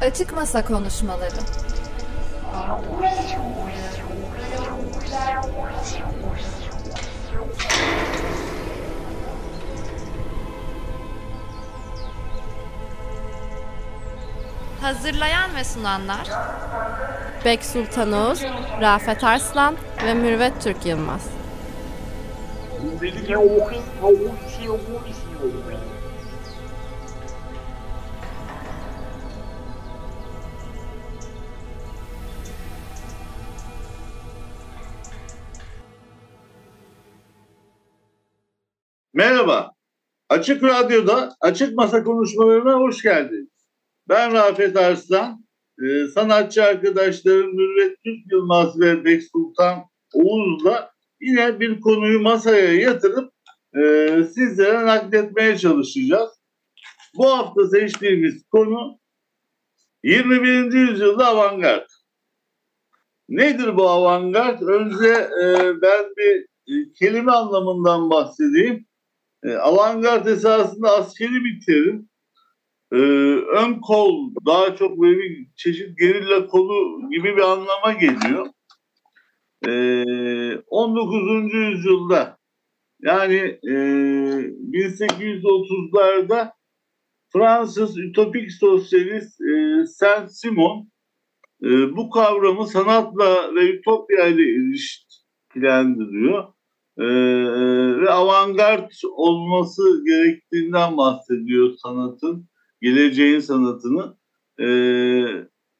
Açık Masa Konuşmaları. Hazırlayan ve sunanlar Bek Sultan Oğuz, Rafet Arslan ve Mürvet Türk Yılmaz. Merhaba. Açık Radyo'da Açık Masa konuşmalarına hoş geldiniz. Ben Rafet Arslan. Ee, sanatçı arkadaşlarım Mürvet Türk Yılmaz ve Bek Sultan Oğuz'la yine bir konuyu masaya yatırıp e, sizlere nakletmeye çalışacağız. Bu hafta seçtiğimiz konu 21. yüzyılda avantgard. Nedir bu avantgard? Önce e, ben bir e, kelime anlamından bahsedeyim. E, avantgard esasında askeri bir terim. E, ön kol daha çok böyle bir çeşit gerilla kolu gibi bir anlama geliyor. E, 19. yüzyılda yani e, 1830'larda Fransız ütopik sosyalist e, Saint-Simon e, bu kavramı sanatla ve ütopya ile ilişkilendiriyor. E, avantgard olması gerektiğinden bahsediyor sanatın, geleceğin sanatını. E,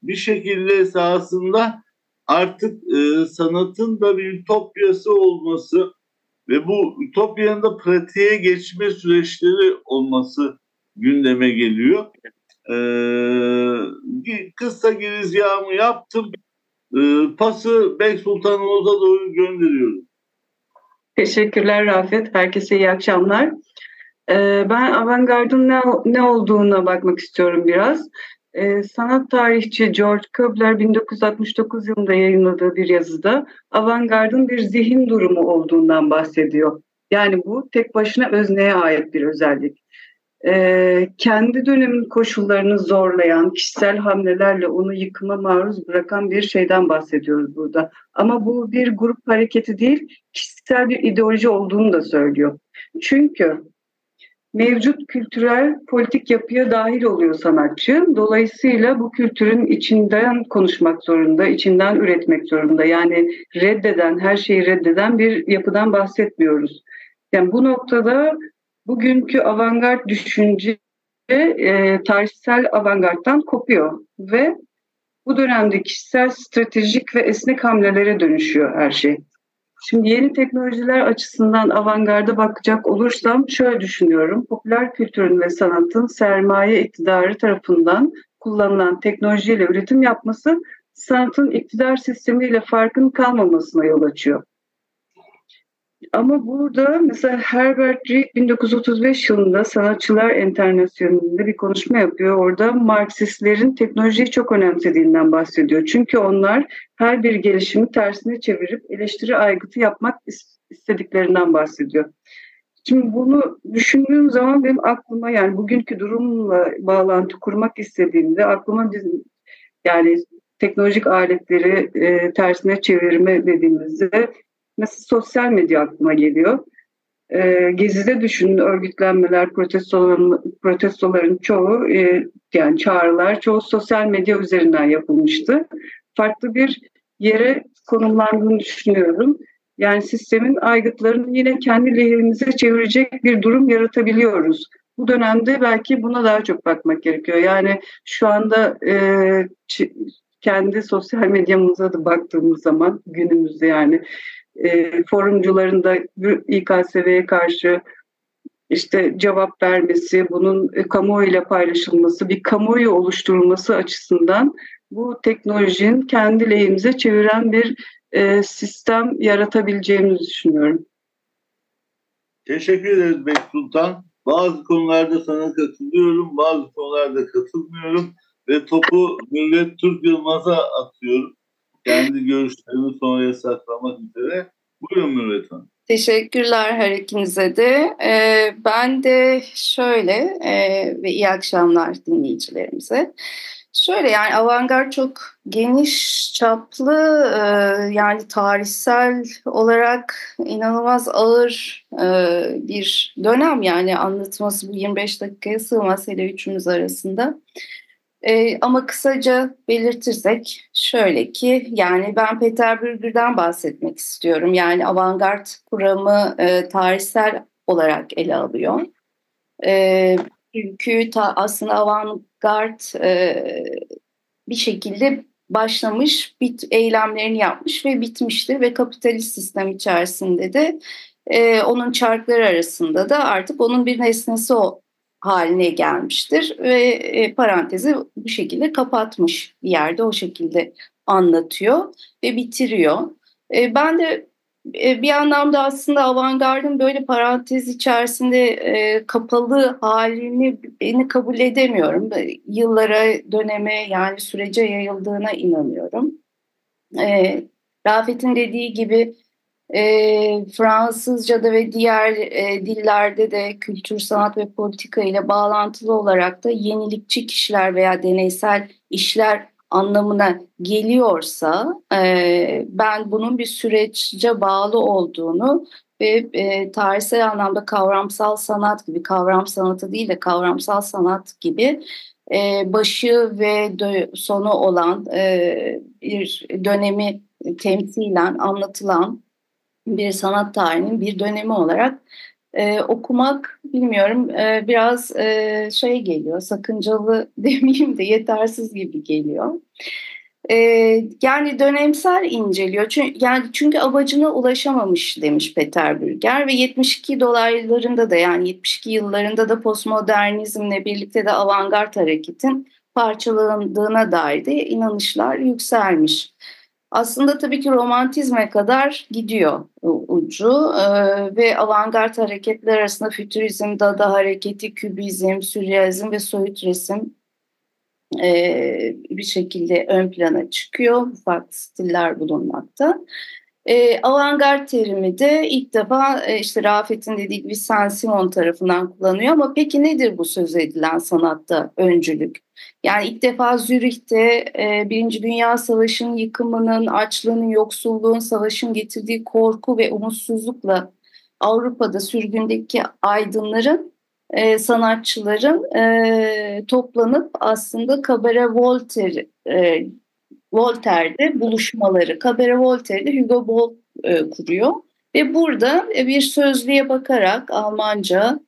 bir şekilde esasında artık e, sanatın da bir ütopyası olması ve bu ütopyanın da pratiğe geçme süreçleri olması gündeme geliyor. Ee, kısa girizgahımı yaptım. Ee, pası Bey Sultan Oğuz'a doğru gönderiyorum. Teşekkürler Rafet. Herkese iyi akşamlar. Ee, ben avantgardın ne, ne olduğuna bakmak istiyorum biraz. Ee, sanat tarihçi George Köbler 1969 yılında yayınladığı bir yazıda avantgardın bir zihin durumu olduğundan bahsediyor. Yani bu tek başına özneye ait bir özellik e, kendi dönemin koşullarını zorlayan, kişisel hamlelerle onu yıkıma maruz bırakan bir şeyden bahsediyoruz burada. Ama bu bir grup hareketi değil, kişisel bir ideoloji olduğunu da söylüyor. Çünkü mevcut kültürel politik yapıya dahil oluyor sanatçı. Dolayısıyla bu kültürün içinden konuşmak zorunda, içinden üretmek zorunda. Yani reddeden, her şeyi reddeden bir yapıdan bahsetmiyoruz. Yani bu noktada bugünkü avantgard düşünce e, tarihsel avantgardtan kopuyor ve bu dönemde kişisel, stratejik ve esnek hamlelere dönüşüyor her şey. Şimdi yeni teknolojiler açısından avantgarda bakacak olursam şöyle düşünüyorum. Popüler kültürün ve sanatın sermaye iktidarı tarafından kullanılan teknolojiyle üretim yapması sanatın iktidar sistemiyle farkın kalmamasına yol açıyor. Ama burada mesela Herbert Reed 1935 yılında Sanatçılar Enternasyonel'de bir konuşma yapıyor. Orada Marksistlerin teknolojiyi çok önemsediğinden bahsediyor. Çünkü onlar her bir gelişimi tersine çevirip eleştiri aygıtı yapmak istediklerinden bahsediyor. Şimdi bunu düşündüğüm zaman benim aklıma yani bugünkü durumla bağlantı kurmak istediğimde aklıma yani teknolojik aletleri e, tersine çevirme dediğimizde Mesela sosyal medya aklıma geliyor. E, Gezi'de düşünün örgütlenmeler, protestoların, protestoların çoğu e, yani çağrılar çoğu sosyal medya üzerinden yapılmıştı. Farklı bir yere konumlandığını düşünüyorum. Yani sistemin aygıtlarını yine kendi lehimize çevirecek bir durum yaratabiliyoruz. Bu dönemde belki buna daha çok bakmak gerekiyor. Yani şu anda e, kendi sosyal medyamıza da baktığımız zaman günümüzde yani e, forumcuların da İKSV'ye karşı işte cevap vermesi, bunun e, kamuoyuyla paylaşılması, bir kamuoyu oluşturulması açısından bu teknolojinin kendi lehimize çeviren bir e, sistem yaratabileceğimizi düşünüyorum. Teşekkür ederiz Bek Sultan. Bazı konularda sana katılıyorum, bazı konularda katılmıyorum ve topu Millet Türk Yılmaz'a atıyorum kendi görüşlerimi sonraya saklamak üzere. Buyurun Mürvet. Teşekkürler her ikinize de. Ee, ben de şöyle e, ve iyi akşamlar dinleyicilerimize. Şöyle yani avantgard çok geniş çaplı e, yani tarihsel olarak inanılmaz ağır e, bir dönem yani anlatması bu 25 dakikaya sığmaz hele üçümüz arasında. E, ama kısaca belirtirsek şöyle ki yani ben Peter Bürger'den bahsetmek istiyorum. Yani avantgard kuramı e, tarihsel olarak ele alıyor. E, çünkü ta, aslında avantgard e, bir şekilde başlamış, bit, eylemlerini yapmış ve bitmiştir ve kapitalist sistem içerisinde de e, onun çarkları arasında da artık onun bir nesnesi o haline gelmiştir ve e, parantezi bu şekilde kapatmış bir yerde o şekilde anlatıyor ve bitiriyor. E, ben de e, bir anlamda aslında avantgardın böyle parantez içerisinde e, kapalı halini beni kabul edemiyorum. Yıllara, döneme yani sürece yayıldığına inanıyorum. E, Rafet'in dediği gibi e, Fransızca'da ve diğer e, dillerde de kültür, sanat ve politika ile bağlantılı olarak da yenilikçi kişiler veya deneysel işler anlamına geliyorsa e, ben bunun bir süreçce bağlı olduğunu ve e, tarihsel anlamda kavramsal sanat gibi, kavram sanatı değil de kavramsal sanat gibi e, başı ve sonu olan e, bir dönemi temsilen anlatılan bir sanat tarihinin bir dönemi olarak e, okumak bilmiyorum e, biraz e, şey geliyor sakıncalı demeyeyim de yetersiz gibi geliyor. E, yani dönemsel inceliyor çünkü yani çünkü amacına ulaşamamış demiş Peter Bürger ve 72 dolaylarında da yani 72 yıllarında da postmodernizmle birlikte de avantgard hareketin parçalandığına dair de inanışlar yükselmiş. Aslında tabii ki romantizme kadar gidiyor ucu ee, ve avantgard hareketler arasında fütürizm, dada hareketi, kübizm, sürrealizm ve soyut resim e, bir şekilde ön plana çıkıyor. Farklı stiller bulunmakta. E, avantgard terimi de ilk defa e, işte Rafet'in dediği gibi Saint-Simon tarafından kullanıyor ama peki nedir bu söz edilen sanatta öncülük? Yani ilk defa Zürih'te e, Birinci Dünya Savaşı'nın yıkımının, açlığın, yoksulluğun, savaşın getirdiği korku ve umutsuzlukla Avrupa'da sürgündeki aydınların, e, sanatçıların e, toplanıp aslında Kabare Voltaire, e, Voltaire'de buluşmaları. Kabare Voltaire'de Hugo Boll e, kuruyor. Ve burada e, bir sözlüğe bakarak Almanca,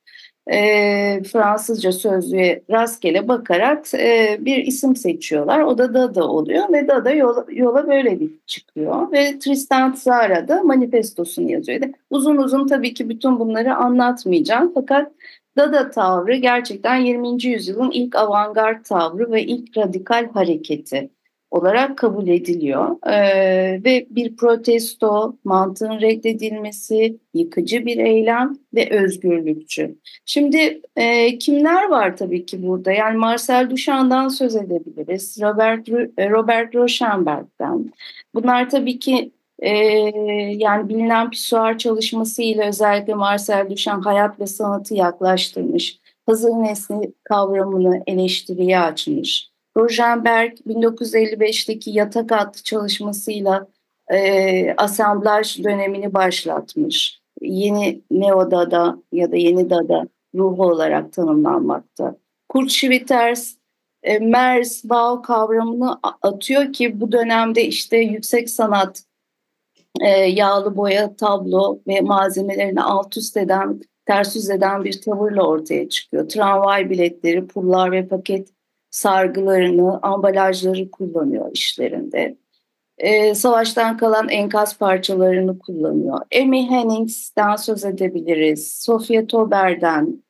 e, Fransızca sözlüğe rastgele bakarak e, bir isim seçiyorlar. O da Dada oluyor ve Dada yola, yola böyle bir çıkıyor. Ve Tristan Tzara da manifestosunu yazıyor. Uzun uzun tabii ki bütün bunları anlatmayacağım. Fakat Dada tavrı gerçekten 20. yüzyılın ilk avantgard tavrı ve ilk radikal hareketi olarak kabul ediliyor ee, ve bir protesto, mantığın reddedilmesi, yıkıcı bir eylem ve özgürlükçü. Şimdi e, kimler var tabii ki burada? Yani Marcel Duchamp'dan söz edebiliriz, Robert Robert Rauschenberg'den. Bunlar tabii ki e, yani bilinen pisuar çalışması ile özellikle Marcel Duchamp hayat ve sanatı yaklaştırmış, hazır nesne kavramını eleştiriye açmış Rosenberg 1955'teki yatak adlı çalışmasıyla e, asamblaj dönemini başlatmış. Yeni Neodada ya da Yeni Dada ruhu olarak tanımlanmakta. Kurt Schwitters e, Mers Bau kavramını atıyor ki bu dönemde işte yüksek sanat, e, yağlı boya, tablo ve malzemelerini alt üst eden, ters yüz eden bir tavırla ortaya çıkıyor. Tramvay biletleri, pullar ve paket sargılarını, ambalajları kullanıyor işlerinde. E, savaştan kalan enkaz parçalarını kullanıyor. Amy Hennings'ten söz edebiliriz. Sofia Tober'den,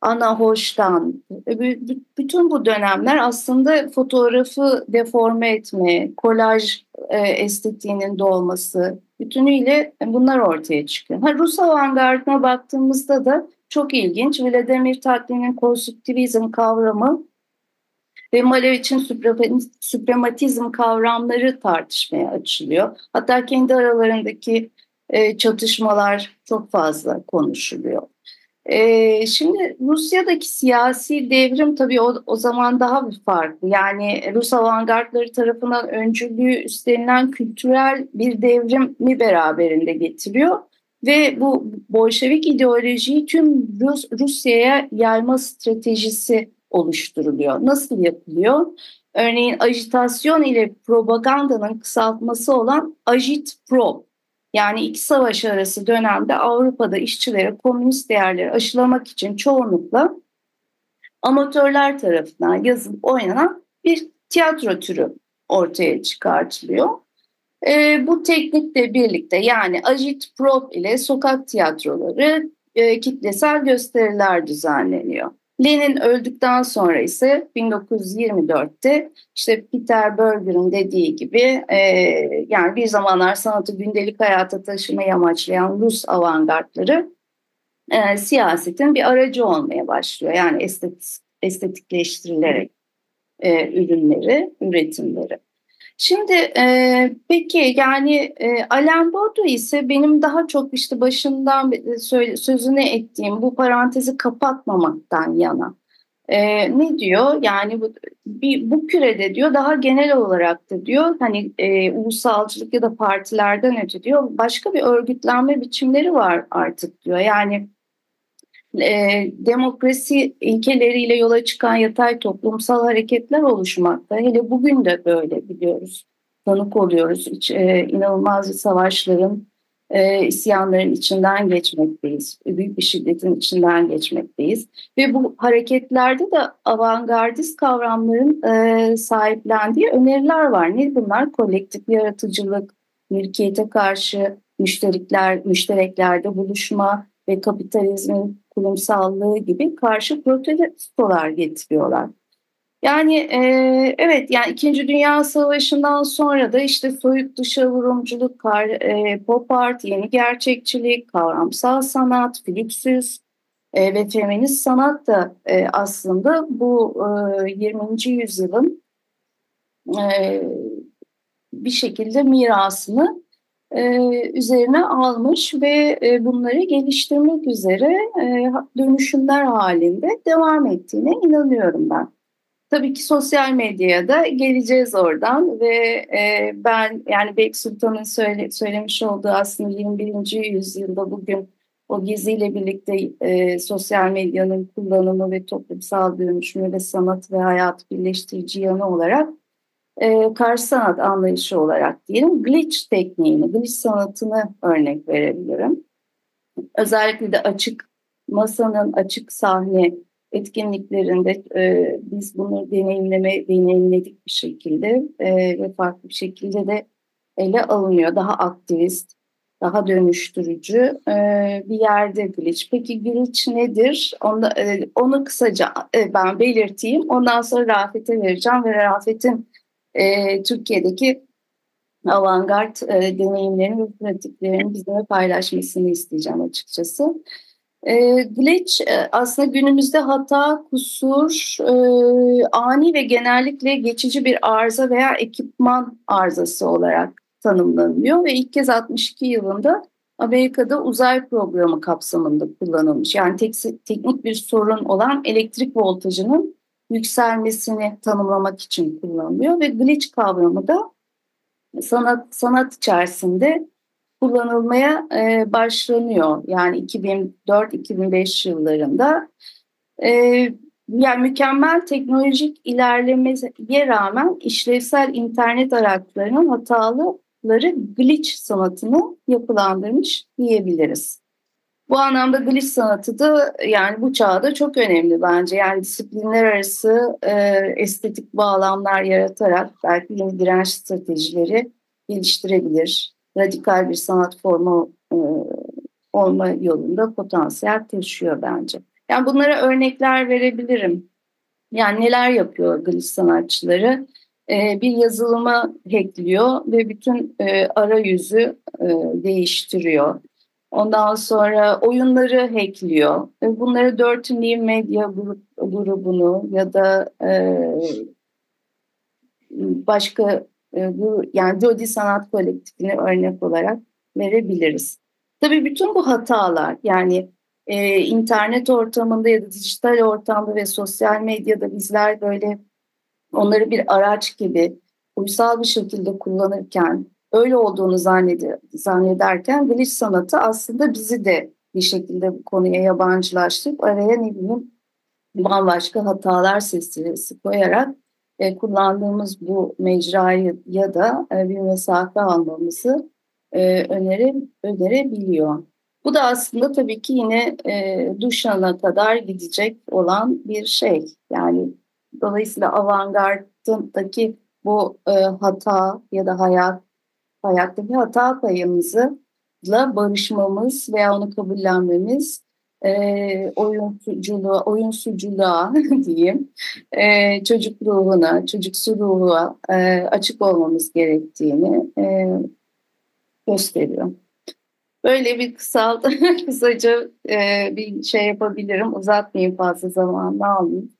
Anna Hoş'tan. E, bütün bu dönemler aslında fotoğrafı deforme etme, kolaj e, estetiğinin doğması, bütünüyle bunlar ortaya çıkıyor. Ha, Rus avantgardına baktığımızda da çok ilginç. Vladimir Tatlin'in konstruktivizm kavramı ve Malev için süprematizm kavramları tartışmaya açılıyor. Hatta kendi aralarındaki e, çatışmalar çok fazla konuşuluyor. Ee, şimdi Rusya'daki siyasi devrim tabii o, o zaman daha bir farklı. Yani Rus avantgardları tarafından öncülüğü üstlenilen kültürel bir devrimi beraberinde getiriyor. Ve bu Bolşevik ideolojiyi tüm Rus, Rusya'ya yayma stratejisi oluşturuluyor. Nasıl yapılıyor? Örneğin ajitasyon ile propagandanın kısaltması olan Agitprop yani iki savaş arası dönemde Avrupa'da işçilere komünist değerleri aşılamak için çoğunlukla amatörler tarafından yazılıp oynanan bir tiyatro türü ortaya çıkartılıyor. E, bu teknikle birlikte yani agitprop ile sokak tiyatroları e, kitlesel gösteriler düzenleniyor. Lenin öldükten sonra ise 1924'te işte Peter Berger'ın dediği gibi e, yani bir zamanlar sanatı gündelik hayata taşımayı amaçlayan Rus avantgardları e, siyasetin bir aracı olmaya başlıyor. Yani estetik, estetikleştirilerek e, ürünleri, üretimleri. Şimdi e, peki yani e, Alain Baudu ise benim daha çok işte başından sözünü ettiğim bu parantezi kapatmamaktan yana. E, ne diyor? Yani bu, bir, bu kürede diyor daha genel olarak da diyor hani e, ulusalcılık ya da partilerden öte diyor başka bir örgütlenme biçimleri var artık diyor. Yani e, demokrasi ilkeleriyle yola çıkan yatay toplumsal hareketler oluşmakta. Hele bugün de böyle biliyoruz. Tanık oluyoruz. İç, e, inanılmaz savaşların, e, isyanların içinden geçmekteyiz. Büyük bir şiddetin içinden geçmekteyiz. Ve bu hareketlerde de avantgardist kavramların e, sahiplendiği öneriler var. Ne bunlar? Kolektif yaratıcılık, mülkiyete karşı müşterikler, müştereklerde buluşma ve kapitalizmin kurumsallığı gibi karşı protestolar getiriyorlar. Yani e, evet yani İkinci Dünya Savaşı'ndan sonra da işte soyut dışa vurumculuk, kar, e, pop art, yeni gerçekçilik, kavramsal sanat, flüksüz e, ve feminist sanat da e, aslında bu e, 20. yüzyılın e, bir şekilde mirasını e, üzerine almış ve e, bunları geliştirmek üzere e, dönüşümler halinde devam ettiğine inanıyorum ben. Tabii ki sosyal medyaya geleceğiz oradan ve ben yani Bek Sultan'ın söyle, söylemiş olduğu aslında 21. yüzyılda bugün o geziyle birlikte e, sosyal medyanın kullanımı ve toplumsal dönüşümü ve sanat ve hayat birleştirici yanı olarak e, karşı sanat anlayışı olarak diyelim glitch tekniğini, glitch sanatını örnek verebilirim. Özellikle de açık masanın açık sahne etkinliklerinde e, biz bunu deneyimleme deneyimledik bir şekilde e, ve farklı bir şekilde de ele alınıyor. Daha aktivist, daha dönüştürücü e, bir yerde glitch. Peki glitch nedir? Onu, e, onu kısaca e, ben belirteyim. Ondan sonra Rafet'e vereceğim ve Rafet'in e, Türkiye'deki avantgard e, deneyimlerini ve pratiklerini bizimle paylaşmasını isteyeceğim açıkçası. E, glitch aslında günümüzde hata, kusur, e, ani ve genellikle geçici bir arıza veya ekipman arızası olarak tanımlanıyor ve ilk kez 62 yılında Amerika'da uzay programı kapsamında kullanılmış. Yani tek, teknik bir sorun olan elektrik voltajının yükselmesini tanımlamak için kullanılıyor ve glitch kavramı da sanat sanat içerisinde kullanılmaya e, başlanıyor. Yani 2004-2005 yıllarında e, yani mükemmel teknolojik ilerlemeye rağmen işlevsel internet araçlarının hatalıları glitch sanatını yapılandırmış diyebiliriz. Bu anlamda glitch sanatı da yani bu çağda çok önemli bence. Yani disiplinler arası e, estetik bağlamlar yaratarak belki yeni direnç stratejileri geliştirebilir. Radikal bir sanat formu e, olma yolunda potansiyel taşıyor bence. Yani bunlara örnekler verebilirim. Yani neler yapıyor glitch sanatçıları? E, bir yazılıma hackliyor ve bütün e, arayüzü e, değiştiriyor Ondan sonra oyunları hackliyor. Bunları Dirty New Media grup, grubunu ya da e, başka e, bu yani Jody Sanat Kolektifini örnek olarak verebiliriz. Tabii bütün bu hatalar yani e, internet ortamında ya da dijital ortamda ve sosyal medyada bizler böyle onları bir araç gibi uysal bir şekilde kullanırken öyle olduğunu zanneder, zannederken glitch sanatı aslında bizi de bir şekilde bu konuya yabancılaştırıp araya ne bileyim bambaşka hatalar silsilesi koyarak e, kullandığımız bu mecrayı ya da e, bir mesafe almamızı e, öneri, önerebiliyor. Bu da aslında tabii ki yine e, Duşan'a kadar gidecek olan bir şey. Yani dolayısıyla avantgardındaki bu e, hata ya da hayat hayattaki hata payımızla barışmamız veya onu kabullenmemiz e, oyunculuğa, oyunsuzculuğa diyeyim, e, çocuk ruhuna, çocuksu ruha e, açık olmamız gerektiğini e, gösteriyor. Böyle bir kısal, kısaca e, bir şey yapabilirim. Uzatmayayım fazla zamanını almayayım.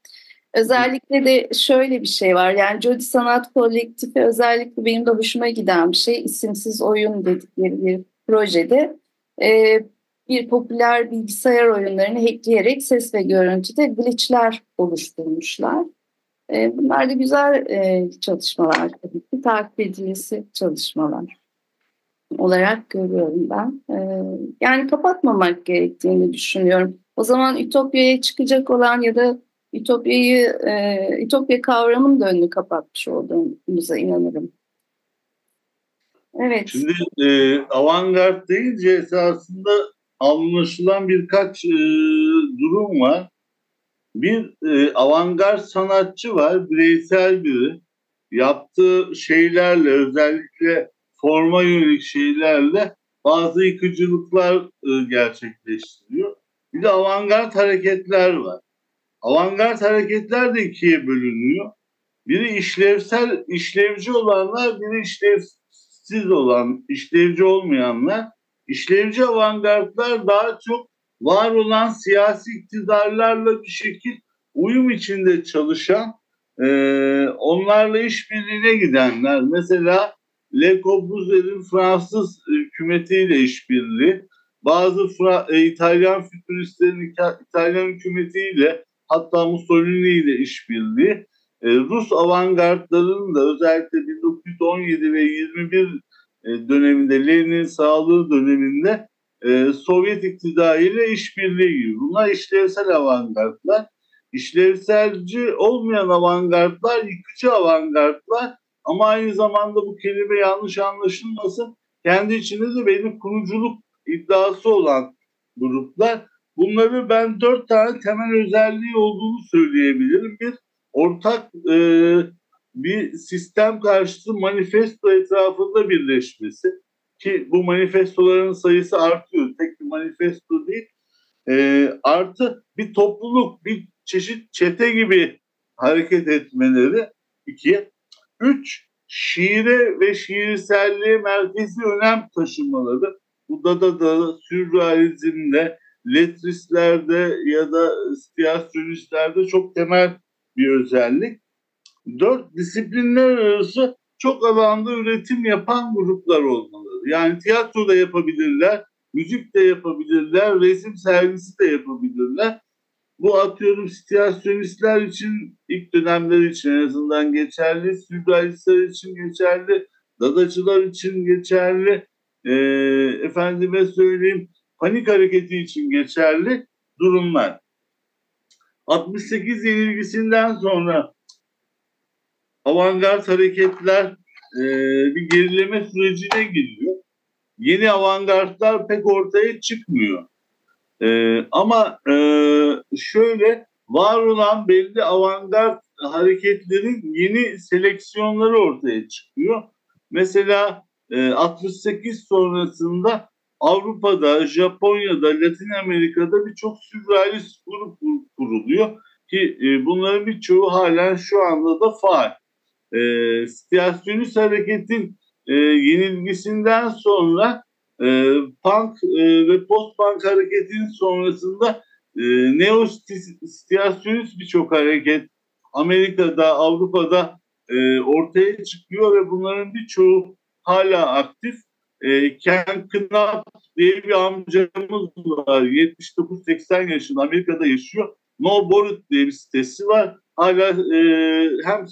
Özellikle de şöyle bir şey var. Yani Jody Sanat Kolektifi özellikle benim de hoşuma giden bir şey. isimsiz oyun dedikleri bir projede e, bir popüler bilgisayar oyunlarını hackleyerek ses ve görüntüde glitchler oluşturmuşlar. E, bunlar da güzel e, çalışmalar tabii ki. Takip edilmesi çalışmalar olarak görüyorum ben. E, yani kapatmamak gerektiğini düşünüyorum. O zaman Ütopya'ya çıkacak olan ya da Ütopya'yı, e, Ütopya kavramının da önünü kapatmış olduğumuza inanırım. Evet. Şimdi e, avantgard deyince esasında anlaşılan birkaç e, durum var. Bir e, avantgard sanatçı var, bireysel biri. Yaptığı şeylerle, özellikle forma yönelik şeylerle bazı yıkıcılıklar e, gerçekleştiriyor. Bir de avantgard hareketler var. Avantgard hareketler de ikiye bölünüyor. Biri işlevsel, işlevci olanlar, biri işlevsiz olan, işlevci olmayanlar. İşlevci avantgardlar daha çok var olan siyasi iktidarlarla bir şekil uyum içinde çalışan, e, onlarla işbirliğine gidenler. Mesela Le Corbusier'in Fransız hükümetiyle işbirliği, bazı Fra e, İtalyan fütüristlerin İtalyan hükümetiyle hatta Mussolini ile işbirliği, e, Rus avantgardlarının da özellikle 1917 ve 21 e, döneminde Lenin sağlığı döneminde e, Sovyet iktidarıyla işbirliği gibi. Bunlar işlevsel avantgardlar. İşlevselci olmayan avantgardlar, yıkıcı avantgardlar ama aynı zamanda bu kelime yanlış anlaşılmasın. Kendi içinde de benim kuruculuk iddiası olan gruplar. Bunları ben dört tane temel özelliği olduğunu söyleyebilirim. Bir, ortak e, bir sistem karşıtı manifesto etrafında birleşmesi ki bu manifestoların sayısı artıyor. Tek bir manifesto değil. E, artı bir topluluk, bir çeşit çete gibi hareket etmeleri. iki. Üç, şiire ve şiirselliğe merkezi önem taşımaları. Bu da da da sürrealizmde, letristlerde ya da stiyasyonistlerde çok temel bir özellik dört disiplinler arası çok alanda üretim yapan gruplar olmalı. Yani tiyatro da yapabilirler, müzik de yapabilirler, resim sergisi de yapabilirler. Bu atıyorum situasyonistler için ilk dönemler için en azından geçerli, sürrealistler için geçerli, dadacılar için geçerli, e, efendime söyleyeyim panik hareketi için geçerli durumlar. 68 yenilgisinden sonra avantgard hareketler e, bir gerileme sürecine giriyor. Yeni avantgardlar pek ortaya çıkmıyor. E, ama e, şöyle var olan belli avantgard hareketlerin yeni seleksiyonları ortaya çıkıyor. Mesela e, 68 sonrasında Avrupa'da, Japonya'da, Latin Amerika'da birçok sürrealist grup kuruluyor ki e, bunların birçoğu halen şu anda da faal e, Stiyasyonist hareketin e, yenilgisinden sonra e, punk e, ve post-punk hareketin sonrasında e, neo-stiyasyonist birçok hareket Amerika'da, Avrupa'da e, ortaya çıkıyor ve bunların birçoğu hala aktif. E, Ken Knapp diye bir amcamız var. 79-80 yaşında Amerika'da yaşıyor. No Borut diye bir sitesi var. Hala e, hem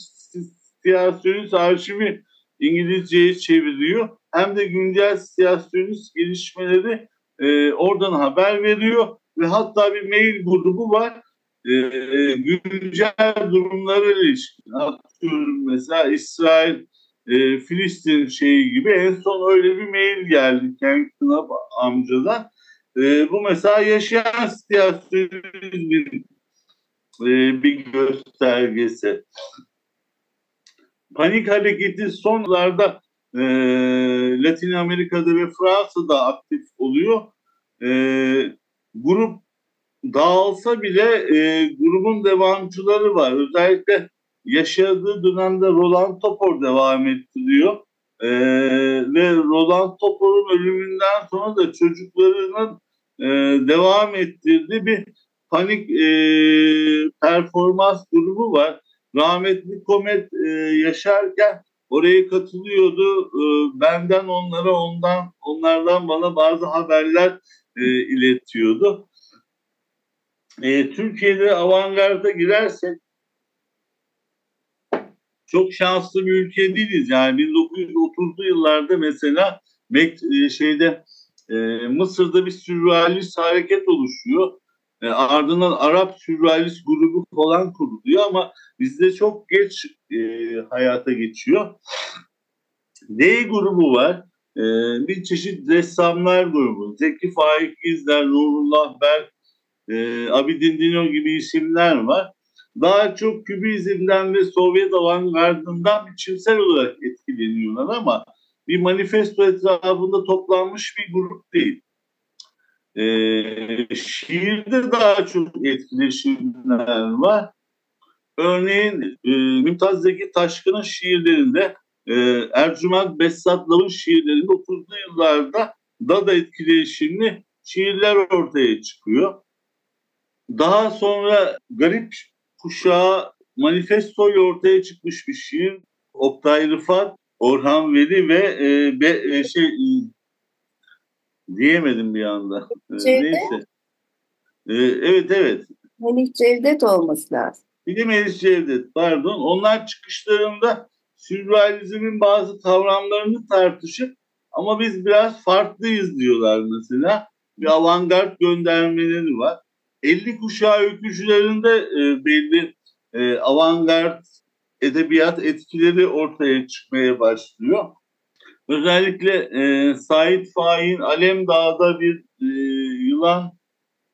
siyasyonist arşivi İngilizceye çeviriyor. Hem de güncel siyasyonist gelişmeleri e, oradan haber veriyor. Ve hatta bir mail grubu var. E, güncel durumlara ilişkin. Atıyorum mesela İsrail e, Filistin şeyi gibi en son öyle bir mail geldi Ken Knapp amcadan. E, bu mesela yaşayan siyasetçinin e, bir göstergesi. Panik hareketi sonlarda e, Latin Amerika'da ve Fransa'da aktif oluyor. E, grup dağılsa bile e, grubun devamcıları var. Özellikle yaşadığı dönemde Roland Topor devam ettiriyor. Ee, ve Roland Topor'un ölümünden sonra da çocuklarının e, devam ettirdiği bir panik e, performans grubu var. Rahmetli Komet e, yaşarken oraya katılıyordu. E, benden onlara ondan onlardan bana bazı haberler e, iletiyordu. E, Türkiye'de avantgarda girersek çok şanslı bir ülke değiliz. Yani 1930'lu yıllarda mesela e, şeyde e, Mısır'da bir sürrealist hareket oluşuyor. E, ardından Arap sürrealist grubu falan kuruluyor ama bizde çok geç e, hayata geçiyor. D grubu var. E, bir çeşit ressamlar grubu. Zeki Faik İzler, Nurullah Berk, e, Abidin Dino gibi isimler var daha çok Kübizmden ve Sovyet avantgardından biçimsel olarak etkileniyorlar ama bir manifesto etrafında toplanmış bir grup değil. Ee, şiirde daha çok etkileşimler var. Örneğin e, Mümtaz Zeki Taşkın'ın şiirlerinde e, Ercüment Besatlav'ın şiirlerinde 30'lu yıllarda Dada etkileşimli şiirler ortaya çıkıyor. Daha sonra garip kuşağı manifestoyla ortaya çıkmış bir şiir. Oktay Rıfat, Orhan Veli ve e, be, e, şey e, diyemedim bir anda. E, neyse. E, evet evet. Melih Cevdet olması lazım. Bir de Melih Cevdet pardon. Onlar çıkışlarında sürrealizmin bazı kavramlarını tartışıp ama biz biraz farklıyız diyorlar mesela. Bir avantgard göndermeleri var. 50 kuşağı öykücülerinde e, belli e, avantgard edebiyat etkileri ortaya çıkmaya başlıyor. Özellikle e, Said Faik'in Alem Dağ'da bir e, yılan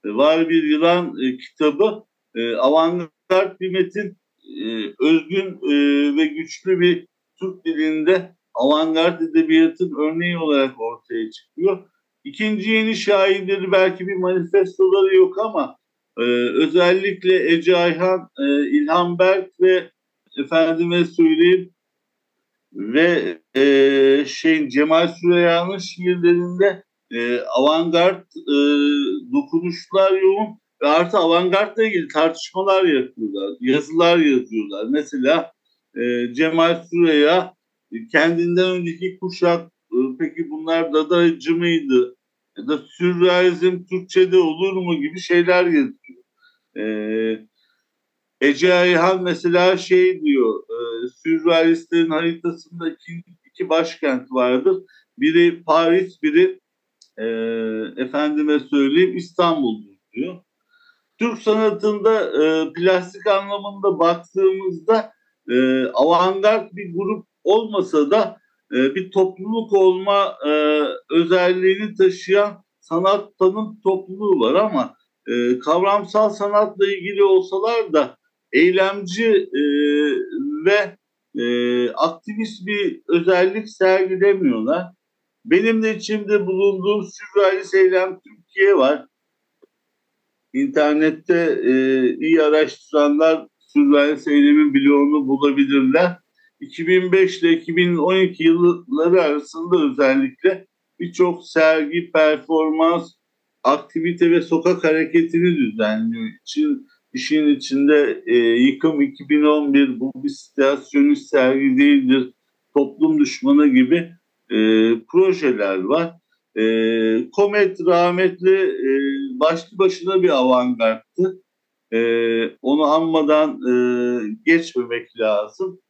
e, var bir yılan e, kitabı e, avantgard bir metin e, özgün e, ve güçlü bir Türk dilinde avantgard edebiyatın örneği olarak ortaya çıkıyor. İkinci yeni şairleri belki bir manifestoları yok ama e, özellikle Ece Ayhan, e, İlhan Berk ve efendime söyleyeyim ve e, şey Cemal Süreyya'nın şiirlerinde e, avantgard e, dokunuşlar yoğun ve artı avantgardla ilgili tartışmalar yapıyorlar, yazılar yazıyorlar. Mesela e, Cemal Süreyya kendinden önceki kuşak e, peki bunlar dadacı mıydı? Ya da sürrealizm Türkçe'de olur mu gibi şeyler yazıyor. Ee, Ece Ayhan mesela şey diyor, e, sürrealistlerin haritasında iki, iki başkent vardır. Biri Paris, biri e, efendime söyleyeyim İstanbul'dur diyor. Türk sanatında e, plastik anlamında baktığımızda e, avantgard bir grup olmasa da e, bir topluluk olma e, özelliğini taşıyan sanat tanım topluluğu var ama e, kavramsal sanatla ilgili olsalar da eylemci ve aktivist bir özellik sergilemiyorlar. Benim de içimde bulunduğum sürrealist eylem Türkiye var. İnternette iyi araştıranlar sürrealist eylemin bloğunu bulabilirler. 2005 ile 2012 yılları arasında özellikle birçok sergi, performans, aktivite ve sokak hareketini düzenliyor. İçin, işin içinde e, yıkım 2011 bu bir situasyonist sergi değildir, toplum düşmanı gibi e, projeler var. E, Komet rahmetli e, başlı başına bir avantgardtı. E, onu anmadan e, geçmemek lazım.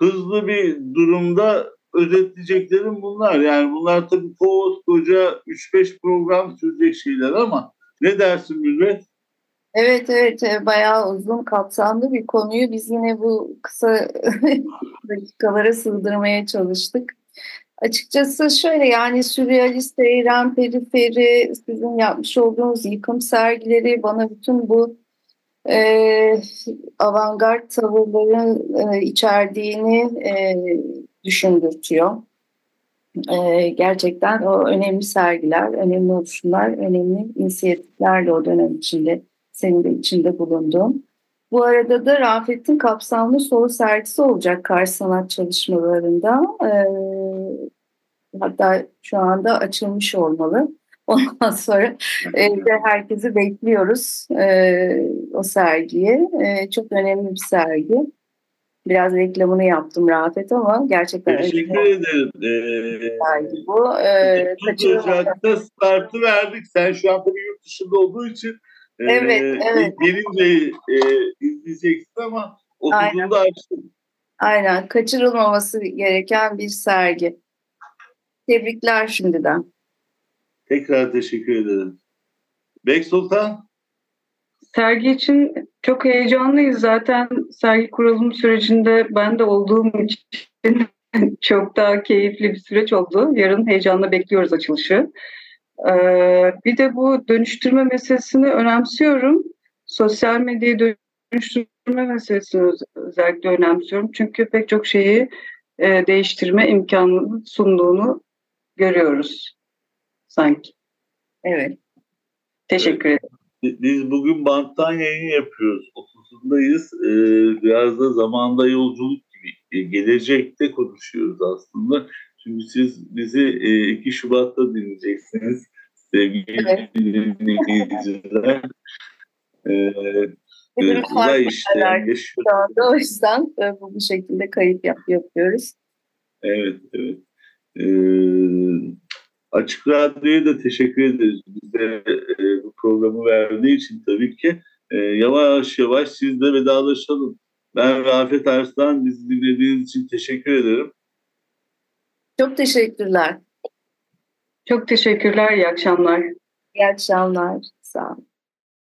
Hızlı bir durumda özetleyeceklerim bunlar. Yani bunlar tabii koca 3-5 program sürecek şeyler ama ne dersin Mürvet? Evet evet e, bayağı uzun kapsamlı bir konuyu biz yine bu kısa dakikalara sığdırmaya çalıştık. Açıkçası şöyle yani sürrealist eylem, periferi, sizin yapmış olduğunuz yıkım sergileri bana bütün bu e, avantgard tavırların e, içerdiğini e, düşündürtüyor. E, gerçekten o önemli sergiler, önemli oluşumlar, önemli inisiyatiflerle o dönem içinde senin de içinde bulunduğun. Bu arada da Rafet'in kapsamlı soru sergisi olacak Kars sanat çalışmalarında. Ee, hatta şu anda açılmış olmalı. Ondan sonra e, de herkesi bekliyoruz e, o sergiye. E, çok önemli bir sergi. Biraz reklamını yaptım Rafet ama gerçekten Teşekkür ederim. Ee, sergi bu. Ee, Ocak'ta startı verdik. Sen şu an tabii yurt dışında olduğu için Evet, ee, evet. Gelince e, izleyeceksin ama okulunda açtım. Aynen. Kaçırılmaması gereken bir sergi. Tebrikler şimdiden. Tekrar teşekkür ederim. Bek Sultan? Sergi için çok heyecanlıyız. Zaten sergi kurulum sürecinde ben de olduğum için çok daha keyifli bir süreç oldu. Yarın heyecanla bekliyoruz açılışı. Ee, bir de bu dönüştürme meselesini önemsiyorum. Sosyal medyayı dönüştürme meselesini özellikle önemsiyorum. Çünkü pek çok şeyi e, değiştirme imkanı sunduğunu görüyoruz sanki. Evet. Teşekkür ederim. Biz bugün banttan yayın yapıyoruz. 30'undayız. Ee, biraz da zamanda yolculuk gibi. Ee, gelecekte konuşuyoruz aslında. Çünkü siz bizi e, 2 Şubat'ta dinleyeceksiniz sevgili evet. dinleyiciler. Ee, uzay işleyen Şu anda o yüzden bu, bu şekilde kayıt yap, yapıyoruz. Evet, evet. Ee, Açık Radyo'ya da teşekkür ederiz. Bize e, bu programı verdiği için tabii ki. E, yavaş yavaş sizle vedalaşalım. Ben Rafet Arslan. Bizi dinlediğiniz için teşekkür ederim. Çok teşekkürler. Çok teşekkürler. İyi akşamlar. İyi akşamlar. Sağ olun.